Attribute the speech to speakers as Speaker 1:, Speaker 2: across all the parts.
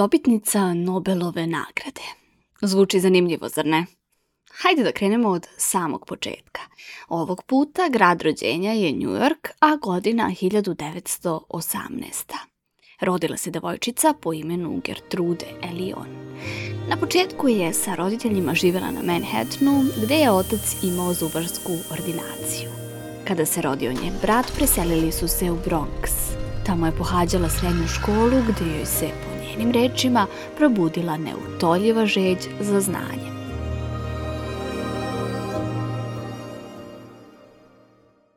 Speaker 1: dobitnica Nobelove nagrade. Zvuči zanimljivo, zar ne? Hajde da krenemo od samog početka. Ovog puta grad rođenja je New York, a godina 1918. Rodila se devojčica po imenu Gertrude Elion. Na početku je sa roditeljima živela na Manhattanu, gde je otac imao zubarsku ordinaciju. Kada se rodio njen brat, preselili su se u Bronx. Tamo je pohađala srednju školu gde joj se njenim rečima probudila neutoljiva žeđ za znanje.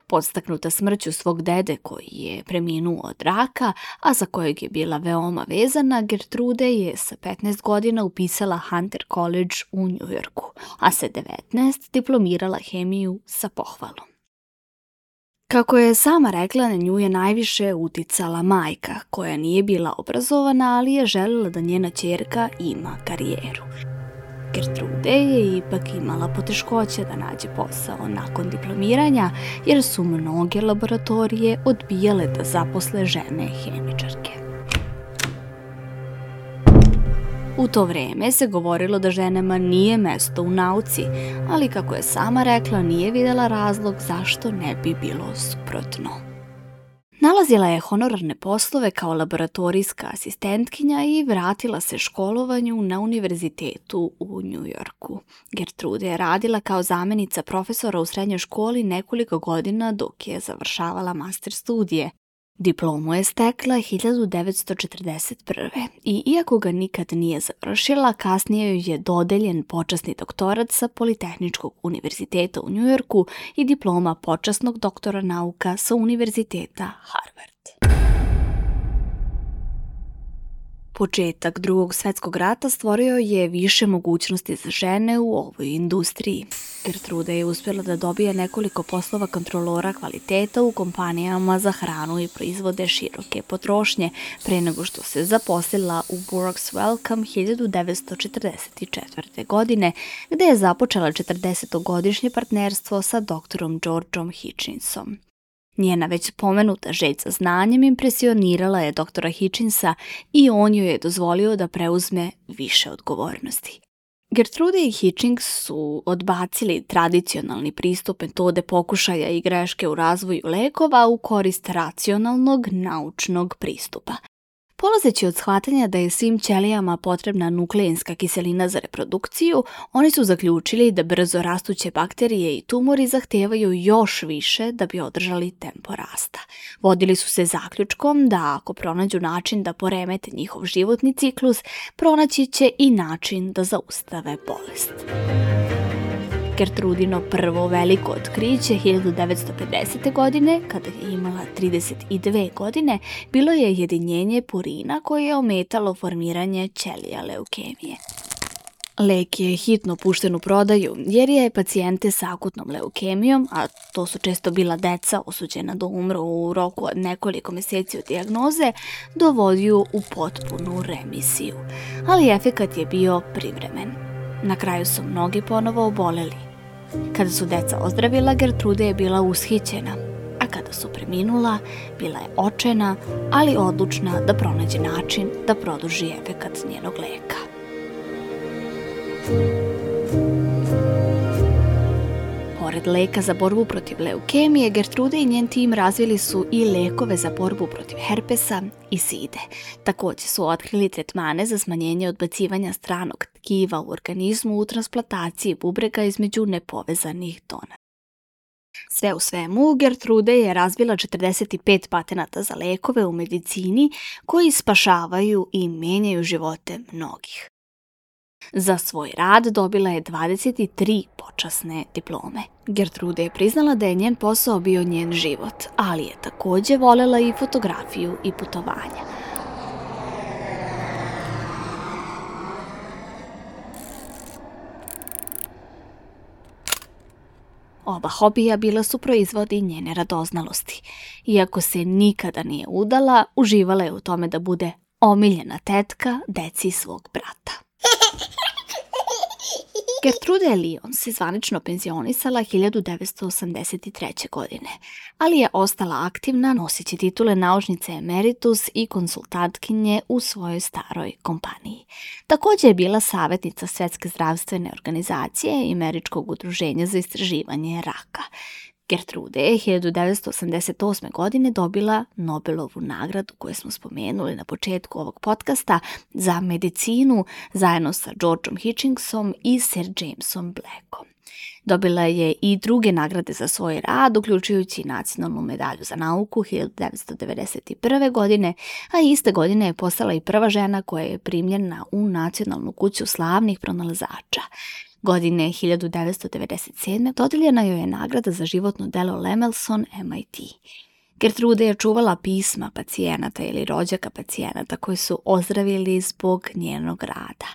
Speaker 1: Podstaknuta smrću svog dede koji je preminuo od raka, a za kojeg je bila veoma vezana, Gertrude je sa 15 godina upisala Hunter College u Njujorku, a sa 19 diplomirala hemiju sa pohvalom. Kako je sama rekla, na nju je najviše uticala majka, koja nije bila obrazovana, ali je željela da njena ćerka ima karijeru. Gertrude je ipak imala poteškoće da nađe posao nakon diplomiranja, jer su mnoge laboratorije odbijale da zaposle žene hemičarke. U to vreme se govorilo da ženama nije mesto u nauci, ali kako je sama rekla nije videla razlog zašto ne bi bilo suprotno. Nalazila je honorarne poslove kao laboratorijska asistentkinja i vratila se školovanju na univerzitetu u Njujorku. Gertrude je radila kao zamenica profesora u srednjoj školi nekoliko godina dok je završavala master studije, Diplomu je stekla 1941. i iako ga nikad nije završila, kasnije joj je dodeljen počasni doktorat sa Politehničkog univerziteta u Njujorku i diploma počasnog doktora nauka sa univerziteta Harvard. Početak drugog svetskog rata stvorio je više mogućnosti za žene u ovoj industriji. Gertruda je uspjela da dobije nekoliko poslova kontrolora kvaliteta u kompanijama za hranu i proizvode široke potrošnje pre nego što se zaposlila u Burroughs Welcome 1944. godine, gde je započela 40-godišnje partnerstvo sa doktorom Georgeom Hitchinsom. Njena već spomenuta želj za znanjem impresionirala je doktora Hitchinsa i on joj je dozvolio da preuzme više odgovornosti. Gertrude i Hitchings su odbacili tradicionalni pristup metode pokušaja i greške u razvoju lekova u korist racionalnog naučnog pristupa – Polazeći od shvatanja da je svim ćelijama potrebna nukleinska kiselina za reprodukciju, oni su zaključili da brzo rastuće bakterije i tumori zahtevaju još više da bi održali tempo rasta. Vodili su se zaključkom da ako pronađu način da poremete njihov životni ciklus, pronaći će i način da zaustave bolest. Gertrudino prvo veliko otkriće 1950. godine, kada je imala 32 godine, bilo je jedinjenje purina koje je ometalo formiranje ćelija leukemije. Lek je hitno pušten u prodaju jer je pacijente sa akutnom leukemijom, a to su često bila deca osuđena do da umru u roku od nekoliko meseci od dijagnoze, dovodio u potpunu remisiju. Ali efekat je bio privremen. Na kraju su mnogi ponovo oboleli, Kada su deca ozdravila, Gertrude je bila ushićena, a kada su preminula, bila je očena, ali odlučna da pronađe način da produži efekat njenog leka. Pored leka za borbu protiv leukemije, Gertrude i njen tim razvili su i lekove za borbu protiv herpesa i side. Takođe su otkrili tretmane za smanjenje odbacivanja stranog tkiva u organizmu u transplantaciji bubrega između nepovezanih donora. Sve u svemu, Gertrude je razvila 45 patenata za lekove u medicini koji spašavaju i menjaju živote mnogih. Za svoj rad dobila je 23 počasne diplome. Gertrude je priznala da je njen posao bio njen život, ali je takođe volela i fotografiju i putovanja. Oba hobija bila su proizvodi njene radoznalosti. Iako se nikada nije udala, uživala je u tome da bude omiljena tetka deci svog brata. Gertrude Lyon se zvanično penzionisala 1983. godine, ali je ostala aktivna noseći titule naučnice emeritus i konsultantkinje u svojoj staroj kompaniji. Takođe je bila savetnica Svetske zdravstvene organizacije i Američkog udruženja za istraživanje raka. Gertrude je 1988. godine dobila Nobelovu nagradu koju smo spomenuli na početku ovog podcasta za medicinu zajedno sa Georgeom Hitchingsom i Sir Jamesom Blackom. Dobila je i druge nagrade za svoj rad, uključujući nacionalnu medalju za nauku 1991. godine, a iste godine je postala i prva žena koja je primljena u Nacionalnu kuću slavnih pronalazača. Godine 1997. dodeljena joj je nagrada za životno delo Lemelson MIT. Gertrude je čuvala pisma pacijenata ili rođaka pacijenata koji su ozdravili zbog njenog rada.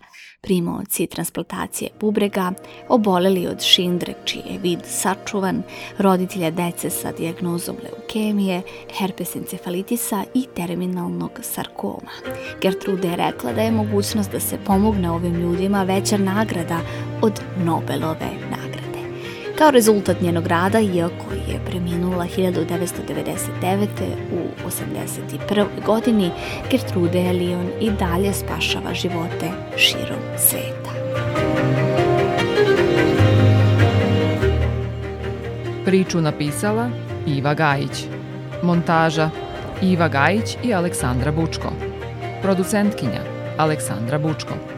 Speaker 1: Primoci transplantacije bubrega, oboleli od šindre čiji je vid sačuvan, roditelja dece sa dijagnozom leukemije, herpes encefalitisa i terminalnog sarkoma. Gertrude je rekla da je mogućnost da se pomogne ovim ljudima veća nagrada od Nobelove nagrade. Kao rezultat njenog rada, iako preminula 1999. u 81. godini, Gertrude Elion i dalje spašava živote širom sveta.
Speaker 2: Priču napisala Iva Gajić. Montaža Iva Gajić i Aleksandra Bučko. Producentkinja Aleksandra Bučko.